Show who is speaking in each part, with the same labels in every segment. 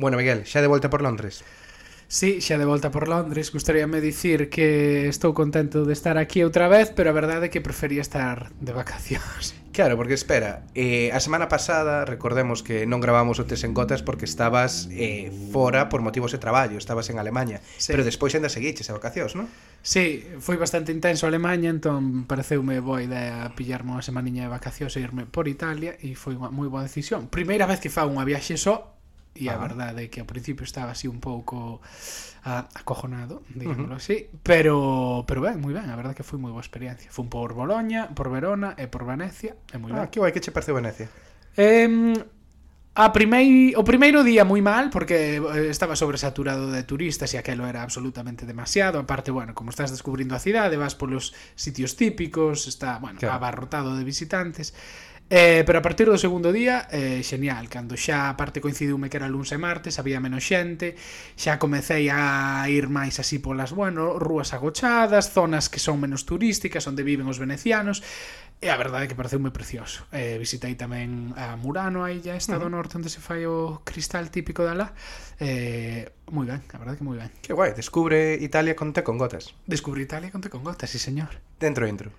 Speaker 1: Bueno, Miguel, xa de volta por Londres.
Speaker 2: Sí, xa de volta por Londres, gustaríame dicir que estou contento de estar aquí outra vez, pero a verdade é que prefería estar de vacacións.
Speaker 1: Claro, porque espera, eh, a semana pasada recordemos que non gravamos o Tes en Gotas porque estabas eh, fora por motivos de traballo, estabas en Alemanha,
Speaker 2: sí.
Speaker 1: pero despois ainda seguiches a vacacións, non?
Speaker 2: Sí, foi bastante intenso a Alemanha, entón pareceume boa idea pillarme unha semaniña de vacacións e irme por Italia e foi unha moi boa decisión. Primeira vez que fa unha viaxe só E
Speaker 1: ah.
Speaker 2: a verdade é que ao principio estaba así un pouco a, acojonado, digámoslo uh -huh. así, pero pero ben, moi ben, a verdade que foi moi boa experiencia. Fun por Boloña, por Verona e por Venecia, e moi ben.
Speaker 1: ah, que guai, que che pareceu Venecia?
Speaker 2: Eh, A primei, o primeiro día moi mal porque eh, estaba sobresaturado de turistas e aquelo era absolutamente demasiado. Aparte, bueno, como estás descubrindo a cidade, vas polos sitios típicos, está, bueno,
Speaker 1: claro.
Speaker 2: abarrotado de visitantes. Eh, pero a partir do segundo día, eh, xenial, cando xa a parte coincidiume que era luns e martes, había menos xente, xa comecei a ir máis así polas, bueno, rúas agochadas, zonas que son menos turísticas, onde viven os venecianos, E a verdade é que pareceu moi precioso. Eh, visitei tamén a Murano, a illa esta do norte onde se fai o cristal típico da lá. Eh, moi ben, a verdade é que moi ben.
Speaker 1: Que guai, descubre Italia con té con gotas.
Speaker 2: Descubre Italia con te con gotas, sí señor.
Speaker 1: Dentro, dentro.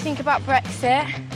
Speaker 3: Think about Brexit.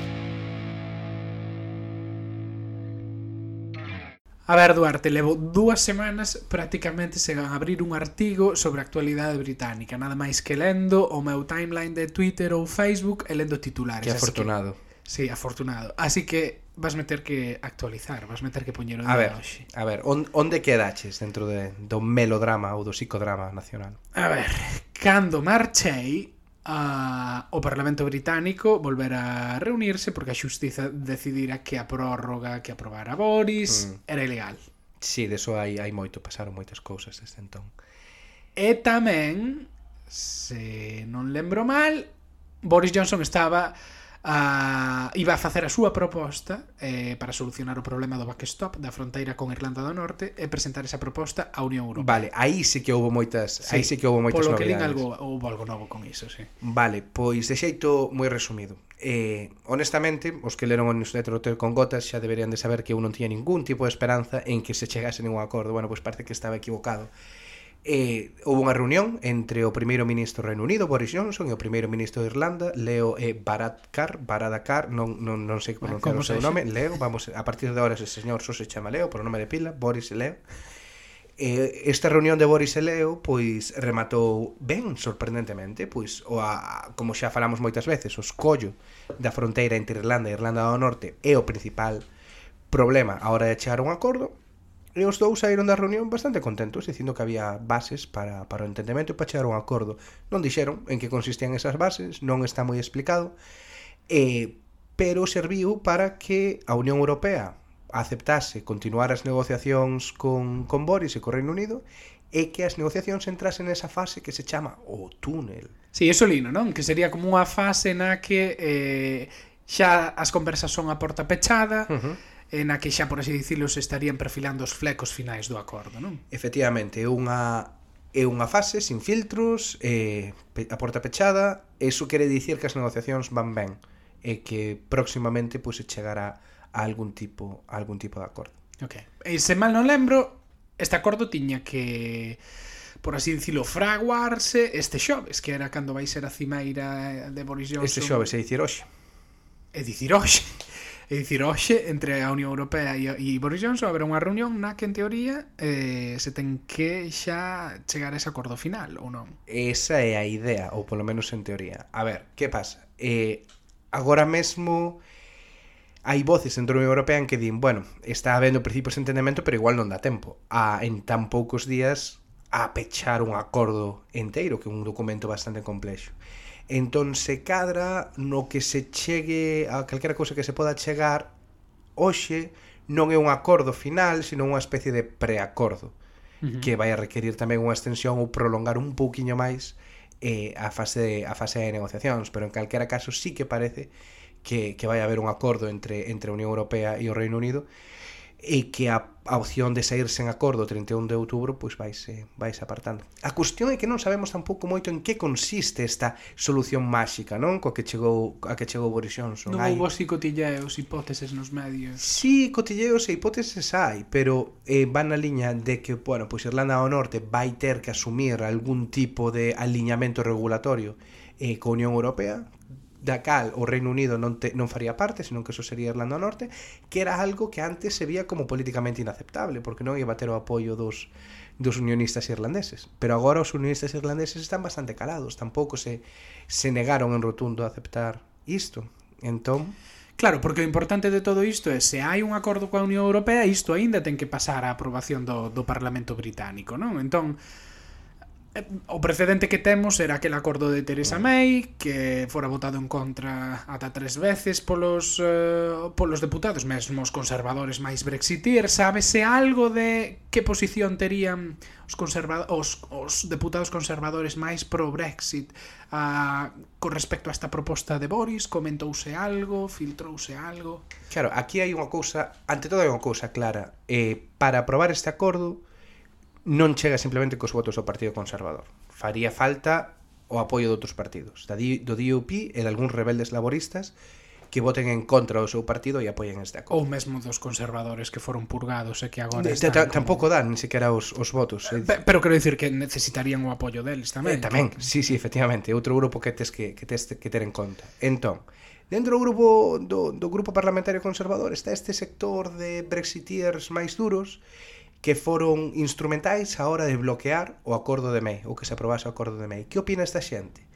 Speaker 2: A ver, Duarte, levo dúas semanas prácticamente sen abrir un artigo sobre a actualidade británica, nada máis que lendo o meu timeline de Twitter ou Facebook e lendo titulares.
Speaker 1: Que afortunado.
Speaker 2: Que, sí, afortunado. Así que vas meter que actualizar, vas meter que poñer o día
Speaker 1: ver,
Speaker 2: hoxe.
Speaker 1: A ver, on, onde quedaches dentro de, do melodrama ou do psicodrama nacional?
Speaker 2: A ver, cando marchei, a, o Parlamento Británico volver a reunirse porque a Xustiza decidira que a prórroga que aprobara Boris
Speaker 1: mm.
Speaker 2: era ilegal.
Speaker 1: Sí, deso hai, hai moito, pasaron moitas cousas desde entón.
Speaker 2: E tamén, se non lembro mal, Boris Johnson estaba a, iba a facer a súa proposta eh, para solucionar o problema do backstop da fronteira con Irlanda do Norte e presentar esa proposta á Unión Europea.
Speaker 1: Vale, aí sí que houve moitas, sí. aí sí que houve moitas
Speaker 2: Polo novidades. que lin algo houve algo novo con iso, sí.
Speaker 1: Vale, pois de xeito moi resumido. Eh, honestamente, os que leron o newsletter Hotel con Gotas xa deberían de saber que eu non tiña ningún tipo de esperanza en que se chegase ningún acordo. Bueno, pois parece que estaba equivocado. Eh, houve unha reunión entre o primeiro ministro Reino Unido, Boris Johnson, e o primeiro ministro de Irlanda, Leo eh, e Baradkar, Baradakar, non, non, non sei pronunciar
Speaker 2: ah,
Speaker 1: o seu
Speaker 2: se
Speaker 1: nome, Leo, vamos, a partir de ahora ese señor só se chama Leo, por nome de pila, Boris e Leo. Eh, esta reunión de Boris e Leo pois rematou ben sorprendentemente, pois o a, como xa falamos moitas veces, o escollo da fronteira entre Irlanda e Irlanda do Norte é o principal problema a hora de chegar a un acordo E os dous saíron da reunión bastante contentos, dicindo que había bases para, para o entendemento e para chegar a un acordo. Non dixeron en que consistían esas bases, non está moi explicado, e, pero serviu para que a Unión Europea aceptase continuar as negociacións con, con Boris e co Reino Unido e que as negociacións entrasen nesa fase que se chama o túnel.
Speaker 2: Sí, eso lino, non? Que sería como unha fase na que eh, xa as conversas son a porta pechada, uh -huh na que xa, por así dicirlo, se estarían perfilando os flecos finais do acordo, non?
Speaker 1: Efectivamente, é unha é unha fase sin filtros, eh, a porta pechada, eso quere dicir que as negociacións van ben e que próximamente pois se chegará a algún tipo a algún tipo de acordo.
Speaker 2: Ok. E se mal non lembro, este acordo tiña que por así dicilo, fraguarse este xoves, que era cando vai ser a cimeira de Boris Johnson.
Speaker 1: Este xoves, é dicir hoxe.
Speaker 2: É dicir hoxe. É dicir, hoxe, entre a Unión Europea e, e Boris Johnson, haberá unha reunión na que, en teoría, eh, se ten que xa chegar a ese acordo final, ou non?
Speaker 1: Esa é a idea, ou polo menos en teoría. A ver, que pasa? Eh, agora mesmo hai voces dentro da Unión Europea en que din, bueno, está habendo principios de entendemento, pero igual non dá tempo a, en tan poucos días a pechar un acordo enteiro, que é un documento bastante complexo. Entón se cadra no que se chegue a calquera cousa que se poda chegar hoxe non é un acordo final, sino unha especie de preacordo
Speaker 2: uh -huh.
Speaker 1: que vai a requerir tamén unha extensión ou prolongar un pouquiño máis eh, a fase de, a fase de negociacións, pero en calquera caso sí que parece que, que vai haber un acordo entre, entre a Unión Europea e o Reino Unido e que a, a opción de sair sen acordo 31 de outubro pois vaise, eh, vaise apartando. A cuestión é que non sabemos tampouco moito en que consiste esta solución máxica, non? Co que chegou, a que chegou Boris Johnson.
Speaker 2: Non houve así cotilleos, hipóteses nos medios.
Speaker 1: Sí, cotilleos e hipóteses hai, pero eh, van na liña de que, bueno, pois Irlanda do Norte vai ter que asumir algún tipo de aliñamento regulatorio eh, co Unión Europea, da cal o Reino Unido non, te, non faría parte, senón que eso sería Irlanda do Norte, que era algo que antes se vía como políticamente inaceptable, porque non iba a ter o apoio dos, dos unionistas irlandeses. Pero agora os unionistas irlandeses están bastante calados, tampouco se, se negaron en rotundo a aceptar isto. Entón...
Speaker 2: Claro, porque o importante de todo isto é se hai un acordo coa Unión Europea, isto aínda ten que pasar a aprobación do, do Parlamento Británico, non? Entón, O precedente que temos era aquel acordo de Theresa mm. May que fora votado en contra ata tres veces polos eh, polos deputados mesmos conservadores máis brexitir. Sábese algo de que posición terían os conserva os, os deputados conservadores máis pro Brexit a ah, con respecto a esta proposta de Boris, comentouse algo, filtrouse algo.
Speaker 1: Claro, aquí hai unha cousa, ante todo hai unha cousa clara. Eh, para aprobar este acordo non chega simplemente cos votos do Partido Conservador. Faría falta o apoio de outros partidos, da do DUP e de algúns rebeldes laboristas que voten en contra do seu partido e apoien este acordo.
Speaker 2: Ou mesmo dos conservadores que foron purgados e que agora están... Como...
Speaker 1: Tampouco dan, ni sequera os, os votos. Eh?
Speaker 2: Pero, pero quero dicir que necesitarían o apoio deles tamén.
Speaker 1: Eh, tamén, porque... sí, sí, efectivamente. Outro grupo que tes que, que, tes que ter en conta. Entón, dentro do grupo do, do grupo parlamentario conservador está este sector de brexiteers máis duros que foron instrumentais a hora de bloquear o acordo de MEI, ou que se aprobase o acordo de MEI. Que opina esta xente?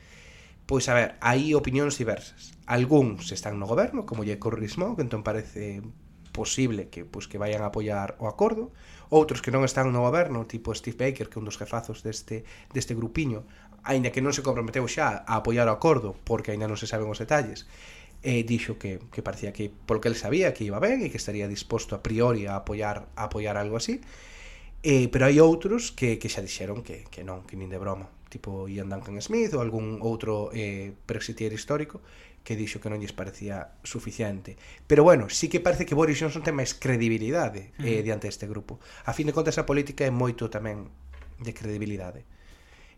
Speaker 1: Pois a ver, hai opinións diversas. Algúns están no goberno, como lle Corrismo, que entón parece posible que pois que vayan a apoiar o acordo, outros que non están no goberno, tipo Steve Baker, que é un dos jefazos deste deste grupiño, aínda que non se comprometeu xa a apoiar o acordo, porque aínda non se saben os detalles, eh, dixo que, que parecía que polo que el sabía que iba ben e que estaría disposto a priori a apoiar a apoiar algo así. Eh, pero hai outros que, que xa dixeron que, que non, que nin de broma. Tipo Ian Duncan Smith ou algún outro eh, brexitier histórico que dixo que non lles parecía suficiente. Pero bueno, sí que parece que Boris Johnson ten máis credibilidade eh, diante deste grupo. A fin de contas a política é moito tamén de credibilidade.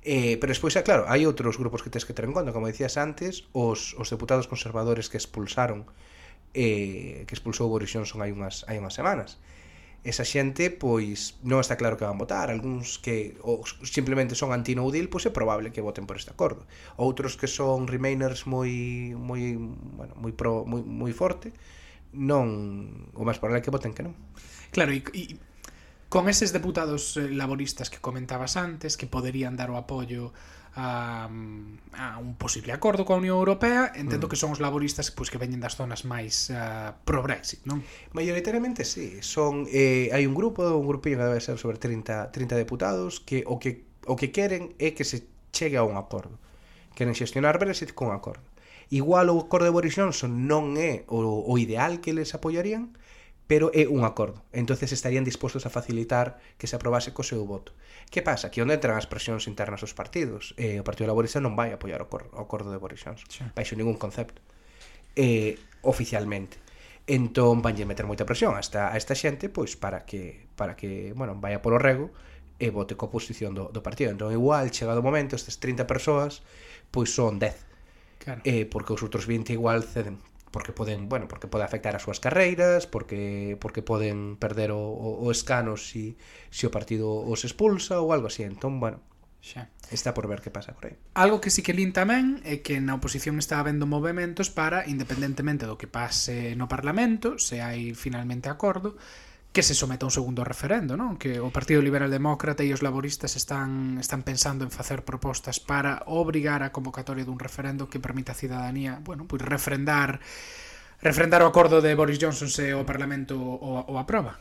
Speaker 1: Eh, pero despois, é claro, hai outros grupos que tens que ter en conta, como dicías antes, os, os deputados conservadores que expulsaron eh, que expulsou Boris Johnson hai unhas, hai unhas semanas. Esa xente, pois, non está claro que van votar. Algúns que ou, simplemente son anti-no deal, pois é probable que voten por este acordo. Outros que son remainers moi moi, bueno, moi pro moi moi forte, non o máis probable é que voten que non.
Speaker 2: Claro, e, e con eses deputados eh, laboristas que comentabas antes, que poderían dar o apoio a, a un posible acordo coa Unión Europea, entendo
Speaker 1: mm.
Speaker 2: que son os laboristas pois que veñen das zonas máis eh, uh, pro Brexit, non?
Speaker 1: Maioritariamente sí, son eh hai un grupo, un grupinho que debe ser sobre 30 30 deputados que o que o que queren é que se chegue a un acordo. Queren xestionar Brexit con acordo. Igual o acordo de Boris Johnson non é o, o ideal que les apoiarían, pero é un acordo. entonces estarían dispostos a facilitar que se aprobase co seu voto. Que pasa? Que onde entran as presións internas dos partidos? Eh, o Partido Laborista non vai apoiar o, cor o acordo de Boris Johnson.
Speaker 2: Sí.
Speaker 1: Baixo ningún concepto. Eh, oficialmente. Entón vanlle meter moita presión hasta a esta xente pois para que para que, bueno, vaya polo rego e vote co posición do, do partido. Entón igual, chegado o momento, estas 30 persoas pois son 10.
Speaker 2: Claro.
Speaker 1: Eh, porque os outros 20 igual ceden porque poden, bueno, porque pode afectar as súas carreiras, porque porque poden perder o, o, o escano si, si o partido os expulsa ou algo así. Entón, bueno,
Speaker 2: xa.
Speaker 1: Está por ver que pasa por aí.
Speaker 2: Algo que sí que lin tamén é que na oposición está habendo movimentos para, independentemente do que pase no Parlamento, se hai finalmente acordo, que se someta a un segundo referendo, non? Que o Partido Liberal Demócrata e os laboristas están están pensando en facer propostas para obrigar a convocatoria dun referendo que permita a cidadanía, bueno, pois refrendar refrendar o acordo de Boris Johnson se o Parlamento o, o aproba.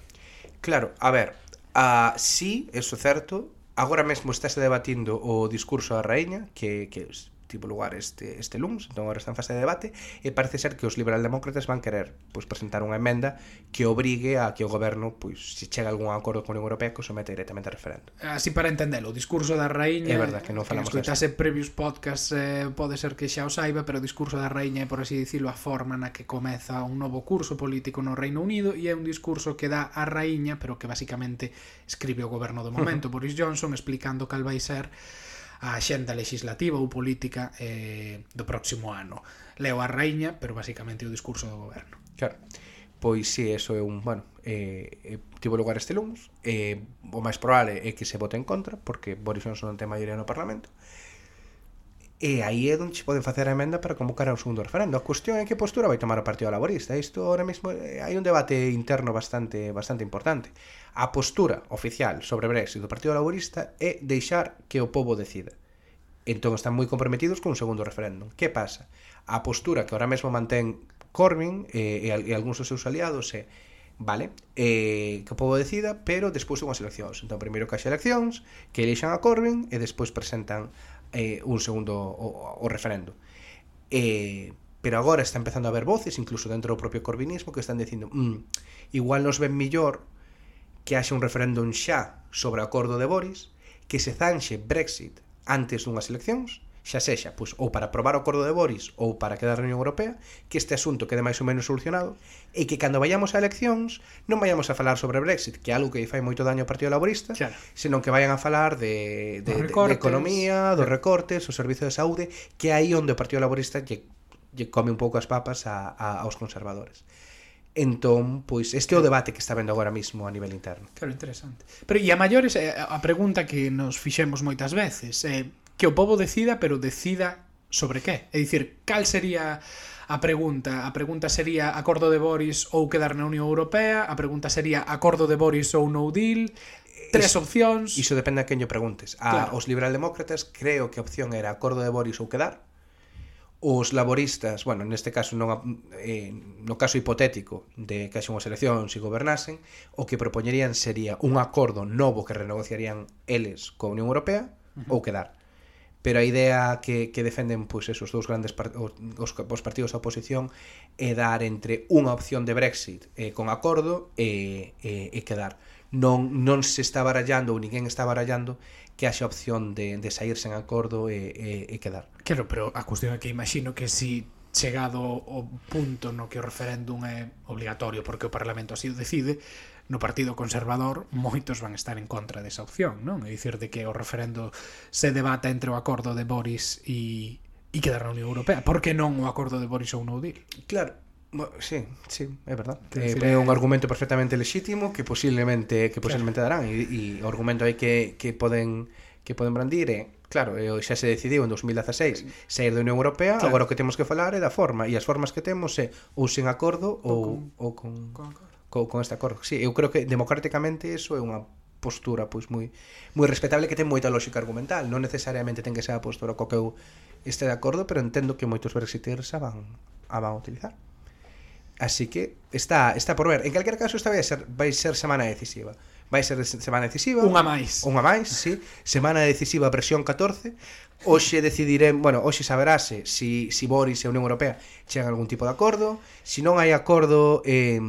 Speaker 1: Claro, a ver, a, sí, eso é certo, agora mesmo estáse debatindo o discurso da raíña que, que tivo lugar este, este lunes, entón agora está en fase de debate, e parece ser que os liberaldemócratas van querer pois, presentar unha emenda que obrigue a que o goberno, pois, se chega algún acordo con a Unión Europea, que o somete directamente a referendo.
Speaker 2: Así para entendelo, o discurso da raíña...
Speaker 1: É verdad que non falamos
Speaker 2: que escoitase previos podcast eh, pode ser que xa o saiba, pero o discurso da raíña é, por así dicilo, a forma na que comeza un novo curso político no Reino Unido e é un discurso que dá a raíña, pero que basicamente escribe o goberno do momento, Boris Johnson, explicando cal vai ser a axenda legislativa ou política eh, do próximo ano. Leo a raíña, pero basicamente o discurso do goberno.
Speaker 1: Claro. Pois si, sí, eso é un, bueno, eh, eh, tivo lugar este lunes, eh, o máis probable é que se vote en contra, porque Boris Johnson non ten maioría no Parlamento, E aí é onde se pode facer a emenda para convocar ao segundo referendo. A cuestión é que postura vai tomar o Partido Laborista. Isto ahora mesmo eh, hai un debate interno bastante bastante importante. A postura oficial sobre Brexit do Partido Laborista é deixar que o povo decida. Entón están moi comprometidos con un segundo referendo. Que pasa? A postura que ahora mesmo mantén Corbyn eh, e, e, e algúns dos seus aliados é vale? Eh, que o povo decida, pero despois de unhas eleccións. Entón, primeiro que haxe eleccións, que elixan a Corbyn e despois presentan eh, un segundo o, o referendo. Eh, pero agora está empezando a haber voces, incluso dentro do propio corbinismo, que están dicindo mm, igual nos ven millor que haxe un referéndum xa sobre o acordo de Boris, que se zanxe Brexit antes dunhas eleccións, xa sexa pois, ou para aprobar o acordo de Boris ou para quedar na Unión Europea, que este asunto quede máis ou menos solucionado e que cando vayamos a eleccións non vayamos a falar sobre Brexit, que é algo que fai moito daño ao Partido Laborista,
Speaker 2: claro.
Speaker 1: senón que vayan a falar de, de, de, de economía, dos recortes, o servicio de saúde, que é aí onde o Partido Laborista lle, lle come un pouco as papas a, a, aos conservadores. Entón, pois, este é o debate que está vendo agora mesmo a nivel interno.
Speaker 2: Claro, interesante. Pero, e a maiores, eh, a pregunta que nos fixemos moitas veces, é, eh que o pobo decida, pero decida sobre que? É dicir, cal sería a pregunta? A pregunta sería acordo de Boris ou quedar na Unión Europea? A pregunta sería acordo de Boris ou no deal? Tres
Speaker 1: iso,
Speaker 2: opcións.
Speaker 1: Iso depende a quen yo preguntes. A
Speaker 2: claro.
Speaker 1: os liberaldemócratas creo que a opción era acordo de Boris ou quedar. Os laboristas, bueno, neste caso non eh, no caso hipotético de que haxa unhas eleccións e gobernasen, o que propoñerían sería un acordo novo que renegociarían eles coa Unión Europea uh -huh. ou quedar pero a idea que, que defenden pois esos dous grandes par os, os partidos da oposición é dar entre unha opción de Brexit eh, con acordo e, e, e quedar. Non, non se está barallando ou ninguén está barallando que haxa opción de, de sair sen acordo e, e, e quedar.
Speaker 2: Claro, pero a cuestión é que imagino que si chegado o punto no que o referéndum é obligatorio porque o Parlamento así o decide no Partido Conservador moitos van estar en contra desa opción, non? É dicir de que o referendo se debata entre o acordo de Boris e e quedar na Unión Europea. Por que non o acordo de Boris ou no Deal?
Speaker 1: Claro, Sí, sí, é verdade.
Speaker 2: É,
Speaker 1: eh,
Speaker 2: decir,
Speaker 1: é un eh, argumento perfectamente lexítimo que posiblemente que posiblemente darán e, e o argumento aí que, que poden que poden brandir é Claro, xa se decidiu en 2016 sair da Unión Europea,
Speaker 2: claro.
Speaker 1: agora o que temos que falar é da forma, e as formas que temos é ou sen acordo ou, ou con,
Speaker 2: ou con...
Speaker 1: con co, con este acordo. Sí, eu creo que democráticamente eso é unha postura pois moi moi respetable que ten moita lógica argumental, non necesariamente ten que ser a postura co que eu este de acordo, pero entendo que moitos brexiteers a van a van a utilizar. Así que está está por ver. En calquer caso esta vai ser vai ser semana decisiva. Vai ser semana decisiva.
Speaker 2: Unha máis.
Speaker 1: Unha máis, sí. Semana decisiva versión 14. Hoxe decidiremos, bueno, hoxe saberase si, si Boris e a Unión Europea chegan a algún tipo de acordo. Se si non hai acordo, eh,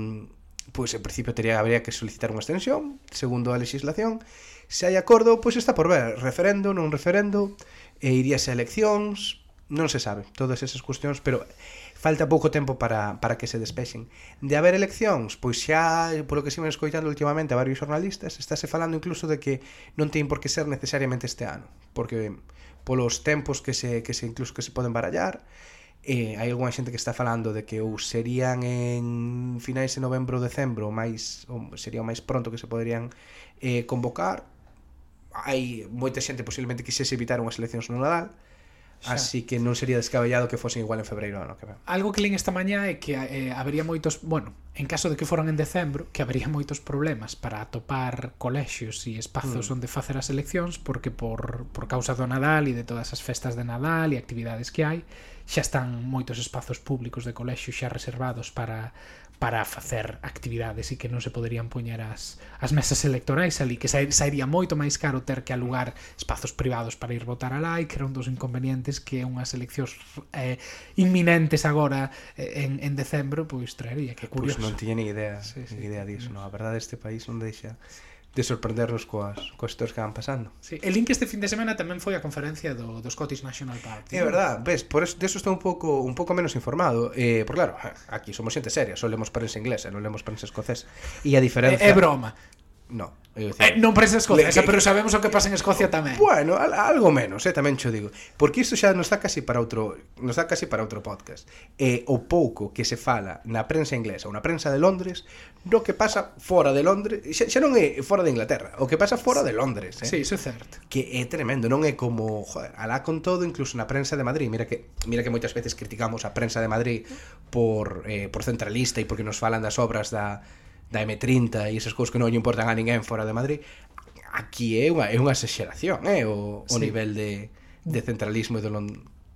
Speaker 1: pois en principio tería, habría que solicitar unha extensión, segundo a legislación. Se hai acordo, pois está por ver, referendo, non referendo, e iríase a eleccións, non se sabe, todas esas cuestións, pero falta pouco tempo para, para que se despexen. De haber eleccións, pois xa, polo que se ven escoitando últimamente a varios jornalistas, estáse falando incluso de que non ten por que ser necesariamente este ano, porque polos tempos que se, que se incluso que se poden barallar, eh, hai algunha xente que está falando de que ou serían en finais de novembro ou decembro máis, ou sería o máis pronto que se poderían eh, convocar hai moita xente posiblemente quixese evitar unhas eleccións no Nadal
Speaker 2: Xa.
Speaker 1: Así que non sería descabellado que fosen igual en febreiro ano que ven.
Speaker 2: Algo que lín esta mañá é que eh, habería moitos, bueno, en caso de que foran en decembro, que habería moitos problemas para atopar colexios e espazos
Speaker 1: mm.
Speaker 2: onde facer as eleccións porque por, por causa do Nadal e de todas as festas de Nadal e actividades que hai, xa están moitos espazos públicos de colexio xa reservados para para facer actividades e que non se poderían poñer as, as mesas electorais ali, que sairía moito máis caro ter que alugar espazos privados para ir votar alá e que era un dos inconvenientes que unhas eleccións eh, inminentes agora eh, en, en decembro pois traería, que curioso.
Speaker 1: Pois non tiña ni idea,
Speaker 2: sí, sí,
Speaker 1: ni idea diso, no. a verdade este país non deixa de sorprendernos coas, coas historias que van pasando.
Speaker 2: Sí. El link este fin de semana tamén foi a conferencia do, do Scottish National Party.
Speaker 1: É verdad, ves, por eso, de eso estou un pouco un pouco menos informado, eh, por claro, aquí somos xente seria, só lemos prensa inglesa, non lemos prensa escocesa. E a diferencia...
Speaker 2: É, é broma.
Speaker 1: No.
Speaker 2: Eh, non parece Escocia,
Speaker 1: esa,
Speaker 2: pero sabemos o que pasa en Escocia tamén.
Speaker 1: Bueno, algo menos, eh, tamén cho digo, porque isto xa nos dá casi para outro, nos dá casi para outro podcast. Eh, o pouco que se fala na prensa inglesa ou na prensa de Londres, do que pasa fora de Londres, xa, xa non é fora de Inglaterra, o que pasa fora de Londres, eh.
Speaker 2: Sí, iso é certo.
Speaker 1: Que é tremendo, non é como, joder, alá con todo, incluso na prensa de Madrid, mira que mira que moitas veces criticamos a prensa de Madrid por eh, por centralista e porque nos falan das obras da da M30 e esas cousas que non lle importan a ninguén fora de Madrid, aquí é unha, é unha exageración, é eh? o, o
Speaker 2: sí.
Speaker 1: nivel de, de centralismo e do non...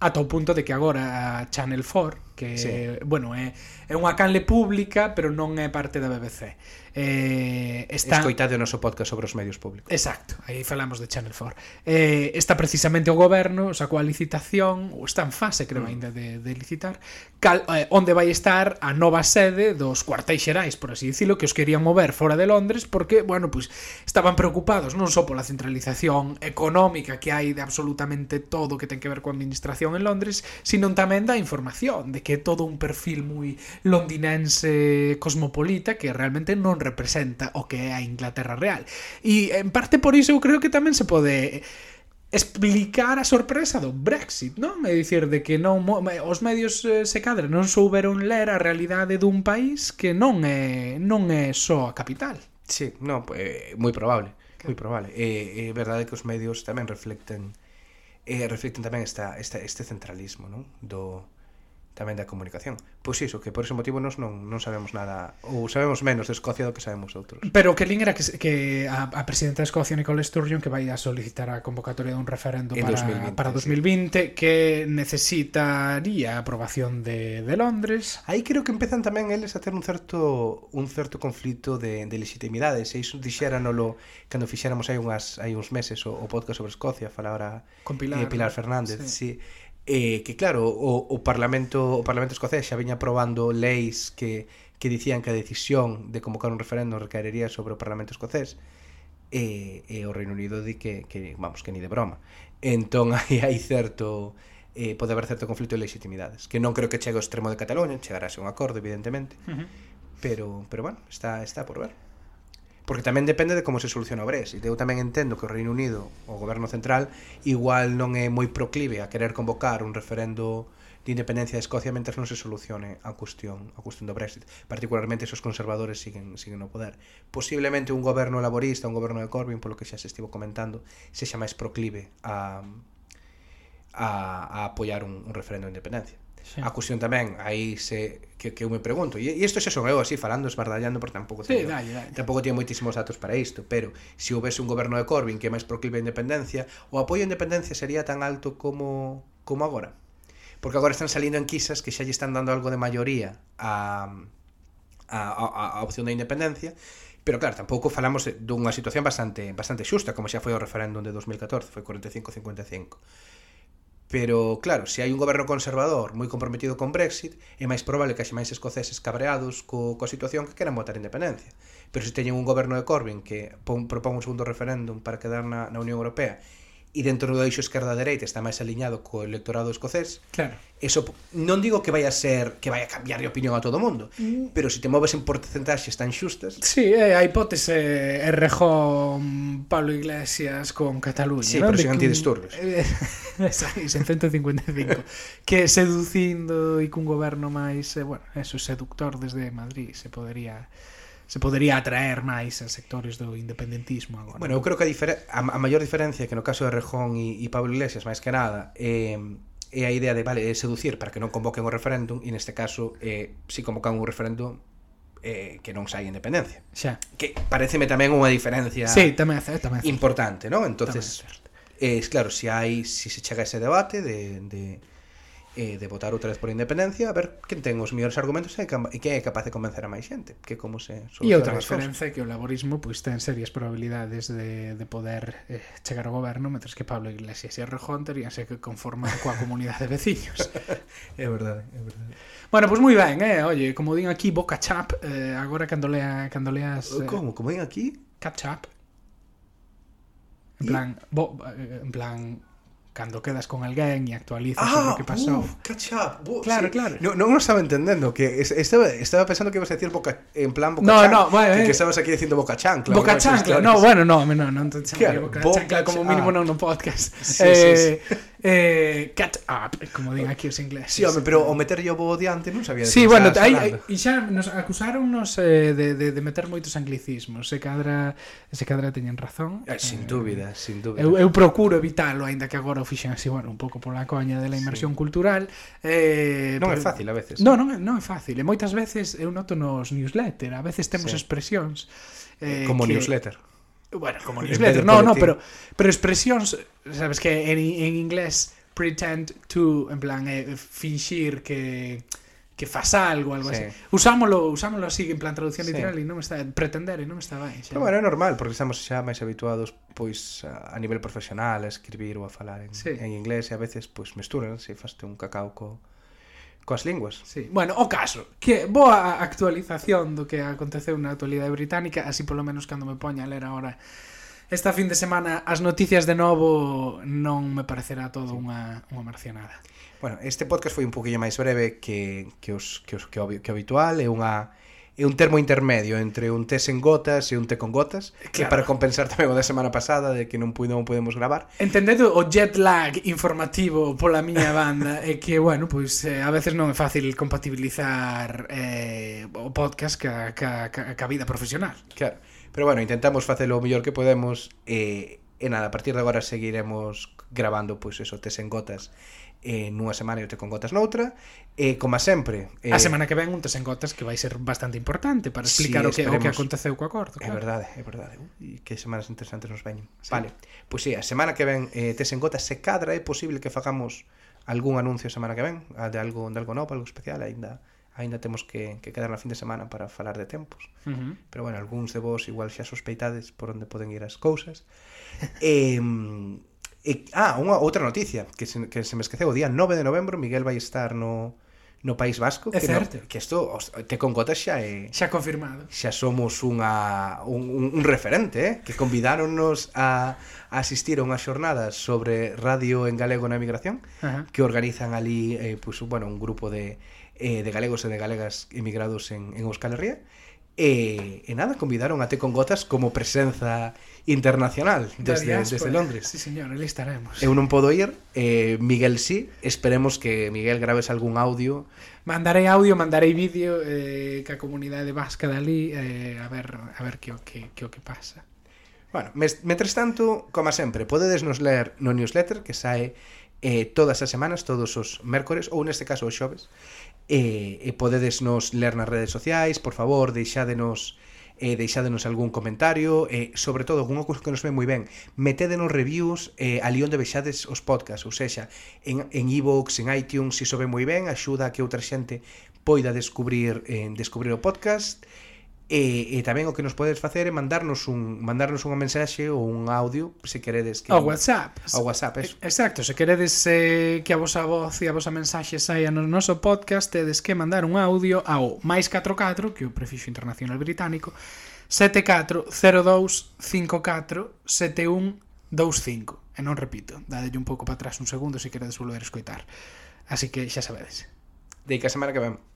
Speaker 2: Ata o punto de que agora Channel 4 que
Speaker 1: sí.
Speaker 2: bueno, é, é unha canle pública, pero non é parte da BBC. Eh, está...
Speaker 1: Escoitade o noso podcast sobre os medios públicos.
Speaker 2: Exacto, aí falamos de Channel 4. Eh, está precisamente o goberno, sacou a licitación, ou está en fase, creo, mm. de, de licitar, cal, eh, onde vai estar a nova sede dos cuartéis xerais, por así dicilo, que os querían mover fora de Londres, porque, bueno, pues, estaban preocupados non só pola centralización económica que hai de absolutamente todo que ten que ver coa administración en Londres, sino tamén da información, de que que é todo un perfil moi londinense cosmopolita que realmente non representa o que é a Inglaterra real. E en parte por iso eu creo que tamén se pode explicar a sorpresa do Brexit, non? É dicir, de que non os medios eh, se cadra non souberon ler a realidade dun país que non é non é só a capital.
Speaker 1: Sí, non, pues, moi probable, moi probable. É, é verdade que os medios tamén reflecten eh, reflecten tamén esta, esta, este centralismo, non? Do, tamén da comunicación. Pois iso, que por ese motivo nos non, non sabemos nada, ou sabemos menos de Escocia do que sabemos outros.
Speaker 2: Pero que lin era que, que a, a presidenta de Escocia, Nicola Sturgeon, que vai a solicitar a convocatoria dun referendo
Speaker 1: en
Speaker 2: para
Speaker 1: 2020,
Speaker 2: para 2020 sí. que necesitaría a aprobación de, de Londres.
Speaker 1: Aí creo que empezan tamén eles a ter un certo un certo conflito de, de legitimidades. E iso dixéranolo cando fixéramos hai unhas hai uns meses o, o podcast sobre Escocia, falara
Speaker 2: Con Pilar,
Speaker 1: eh, Pilar Fernández.
Speaker 2: Sí.
Speaker 1: sí eh, que claro, o, o Parlamento o Parlamento escocés xa viña aprobando leis que, que dicían que a decisión de convocar un referendo recaería sobre o Parlamento escocés e, e o Reino Unido di que, que vamos, que ni de broma. Entón aí hai certo eh, pode haber certo conflito de legitimidades, que non creo que chegue ao extremo de Cataluña, chegarase un acordo evidentemente.
Speaker 2: Uh -huh.
Speaker 1: Pero pero bueno, está está por ver. Porque tamén depende de como se soluciona o Brexit. Eu tamén entendo que o Reino Unido, o goberno central, igual non é moi proclive a querer convocar un referendo de independencia de Escocia mentre non se solucione a cuestión a cuestión do Brexit. Particularmente se os conservadores siguen siguen no poder. Posiblemente un goberno laborista, un goberno de Corbyn, polo que xa se estivo comentando, sexa máis proclive a a, a apoiar un, un referendo de independencia.
Speaker 2: Sí.
Speaker 1: A cuestión tamén, aí se que, que eu me pregunto, e, e isto xa son eu así falando, esbardallando, porque tampouco teño,
Speaker 2: sí, dale, dale.
Speaker 1: tampouco teño moitísimos datos para isto, pero se houvese un goberno de Corbyn que é máis proclive a independencia, o apoio a independencia sería tan alto como como agora. Porque agora están salindo enquisas que xa lle están dando algo de maioría a a, a, a opción da independencia, pero claro, tampouco falamos dunha situación bastante bastante xusta, como xa foi o referéndum de 2014, foi 45-55 Pero, claro, se hai un goberno conservador moi comprometido con Brexit, é máis probable que haxe máis escoceses cabreados co, coa situación que queran votar independencia. Pero se teñen un goberno de Corbyn que pon, propón un segundo referéndum para quedar na, na Unión Europea e dentro do eixo esquerda dereita está máis aliñado co electorado escocés.
Speaker 2: Claro.
Speaker 1: Eso non digo que vai a ser que vai a cambiar de opinión a todo o mundo, mm. pero se te moves en porcentaxes tan xustas.
Speaker 2: Sí, eh, é a hipótese eh, é rejón Pablo Iglesias con Cataluña,
Speaker 1: sí,
Speaker 2: ¿no?
Speaker 1: pero
Speaker 2: eh, sen
Speaker 1: antidisturbios.
Speaker 2: Sabes, en 155 que seducindo e cun goberno máis, eh, bueno, eso seductor desde Madrid se podería se podería atraer máis a sectores do independentismo agora.
Speaker 1: Bueno, eu creo que a, difere, a, a maior diferencia que no caso de Rejón e, e Pablo Iglesias, máis que nada, é, eh, é a idea de, vale, seducir para que non convoquen o referéndum e neste caso, eh, si convocan un referéndum, eh, que non sai independencia.
Speaker 2: Xa.
Speaker 1: Que pareceme tamén unha diferencia
Speaker 2: sí, tamén é certo, tamén é certo.
Speaker 1: importante, non? Entonces,
Speaker 2: é certo.
Speaker 1: Eh, claro, se hai, se se chega a ese debate de, de eh, de votar outra vez por independencia a ver quen ten os mellores argumentos e que é capaz de convencer a máis xente que como se
Speaker 2: E outra diferenza é que o laborismo pois ten serias probabilidades de, de poder eh, chegar ao goberno mentres que Pablo Iglesias e Rejón teríanse que conformar coa comunidade de veciños
Speaker 1: É verdade, é verdade
Speaker 2: Bueno, pois moi ben, eh? Oye, como din aquí boca chap eh, agora cando, lea, cando leas eh...
Speaker 1: Como? Eh, como din aquí?
Speaker 2: Cap chap En plan, bo, eh, en plan cando quedas con alguén e actualizas sobre o que pasou.
Speaker 1: uf, catch up. Bu,
Speaker 2: Claro,
Speaker 1: sí.
Speaker 2: claro.
Speaker 1: No, non o estaba entendendo que es- estaba, estaba pensando que ibas a decir boca en plan boca
Speaker 2: No,
Speaker 1: chan,
Speaker 2: no, bueno,
Speaker 1: que,
Speaker 2: eh.
Speaker 1: que estabas aquí dicindo boca chancla.
Speaker 2: Boca chancla, no, bueno, no, no, non te chamaría
Speaker 1: Claro,
Speaker 2: boca
Speaker 1: boca
Speaker 2: chancla como mínimo
Speaker 1: ah.
Speaker 2: non no podcast.
Speaker 1: Sí,
Speaker 2: eh,
Speaker 1: sí,
Speaker 2: eh, catch up, como din aquí os ingleses.
Speaker 1: Sí, home, pero o meter yo bo diante non sabía de
Speaker 2: Sí, bueno, hai, e xa nos acusáronnos eh, de, de, de meter moitos anglicismos, se cadra, se cadra teñen razón.
Speaker 1: Eh, sin eh, dúbida, sin dúbida.
Speaker 2: Eu, eu procuro evitalo, aínda que agora o fixen así, bueno, un pouco pola coña de la inmersión sí. cultural. Eh,
Speaker 1: non
Speaker 2: pero, é
Speaker 1: fácil a veces.
Speaker 2: Non, non, non é fácil, e moitas veces eu noto nos newsletter, a veces temos
Speaker 1: sí.
Speaker 2: expresións eh,
Speaker 1: como
Speaker 2: que,
Speaker 1: newsletter
Speaker 2: bueno, como newsletter, no, no, pero pero expresións, sabes que en, en inglés pretend to, en plan eh, finxir que que fas algo, algo
Speaker 1: sí.
Speaker 2: así. Usámolo, usámolo así en plan traducción
Speaker 1: sí.
Speaker 2: literal e non está pretender e non está ben. Xa.
Speaker 1: Pero bueno, é normal, porque estamos xa máis habituados pois a, a nivel profesional a escribir ou a falar en,
Speaker 2: sí.
Speaker 1: en inglés e a veces pois mesturan, se faste un cacao co coas linguas.
Speaker 2: Sí. Bueno, o caso, que boa actualización do que aconteceu na actualidade británica, así polo menos cando me poña a ler agora esta fin de semana as noticias de novo non me parecerá todo sí. unha, unha marcianada.
Speaker 1: Bueno, este podcast foi un poquillo máis breve que, que, os, que, os, que, o, que habitual, é unha é un termo intermedio entre un té sen gotas e un té con gotas
Speaker 2: claro.
Speaker 1: para compensar tamén o da semana pasada de que non pude, non podemos gravar
Speaker 2: entendedo o jet lag informativo pola miña banda é que bueno pois eh, a veces non é fácil compatibilizar eh, o podcast ca, ca, ca, ca vida profesional.
Speaker 1: Claro. Pero bueno intentamos facelo o mellor que podemos eh, E nada, a partir de agora seguiremos grabando pois eso, tes en gotas eh, nunha semana e o te con gotas noutra e como sempre eh,
Speaker 2: a semana que ven un tes en gotas que vai ser bastante importante para explicar sí, o, que, o que aconteceu co acordo claro.
Speaker 1: é verdade, é verdade e que semanas interesantes nos veñen sí. vale, pois sí, a semana que ven eh, tes en gotas se cadra é posible que fagamos algún anuncio a semana que ven de algo, de algo novo, algo especial aínda aínda temos que, que quedar na fin de semana para falar de tempos.
Speaker 2: Uh -huh.
Speaker 1: Pero bueno, algúns de vos igual xa sospeitades por onde poden ir as cousas. e, e, ah, unha outra noticia que se, que se me esqueceu. O día 9 de novembro Miguel vai estar no, no País Vasco
Speaker 2: é
Speaker 1: que,
Speaker 2: certo.
Speaker 1: No, que isto te congotas xa é
Speaker 2: xa confirmado
Speaker 1: xa somos unha un, un referente eh? que convidáronnos a, a asistir a unha xornada sobre radio en galego na emigración
Speaker 2: uh -huh.
Speaker 1: que organizan ali eh, pues, bueno, un grupo de eh, de galegos e de galegas emigrados en, en Euskal Herria E, e nada, convidaron a Té con Gotas como presenza internacional desde, desde Londres.
Speaker 2: Sí, señor, ali estaremos.
Speaker 1: Eu non podo ir, eh, Miguel sí, esperemos que Miguel graves algún audio.
Speaker 2: Mandarei audio, mandarei vídeo eh, que a comunidade vasca dali eh, a ver a ver que o que, que, o que pasa.
Speaker 1: Bueno, mentres tanto, como sempre, podedes nos ler no newsletter que sae eh, todas as semanas, todos os mércores, ou neste caso os xoves, e, e podedes nos ler nas redes sociais, por favor, deixádenos eh, deixádenos algún comentario e, sobre todo, algunha cousa que nos ve moi ben metédenos reviews eh, ali onde vexades os podcasts, ou seja en, en iVoox, e en iTunes, se sobe moi ben axuda a que outra xente poida descubrir eh, descubrir o podcast E, e tamén o que nos podedes facer é mandarnos un mandarnos unha mensaxe ou un audio se queredes que
Speaker 2: ao WhatsApp.
Speaker 1: Ao WhatsApp, eso.
Speaker 2: Exacto, se queredes eh, que a vosa voz e a vosa mensaxe saia no noso podcast, tedes que mandar un audio ao máis 44, que é o prefixo internacional británico, 7402547125. E non repito, dadelle un pouco para atrás un segundo se queredes volver a escoitar. Así que xa sabedes.
Speaker 1: De que a semana que vemos.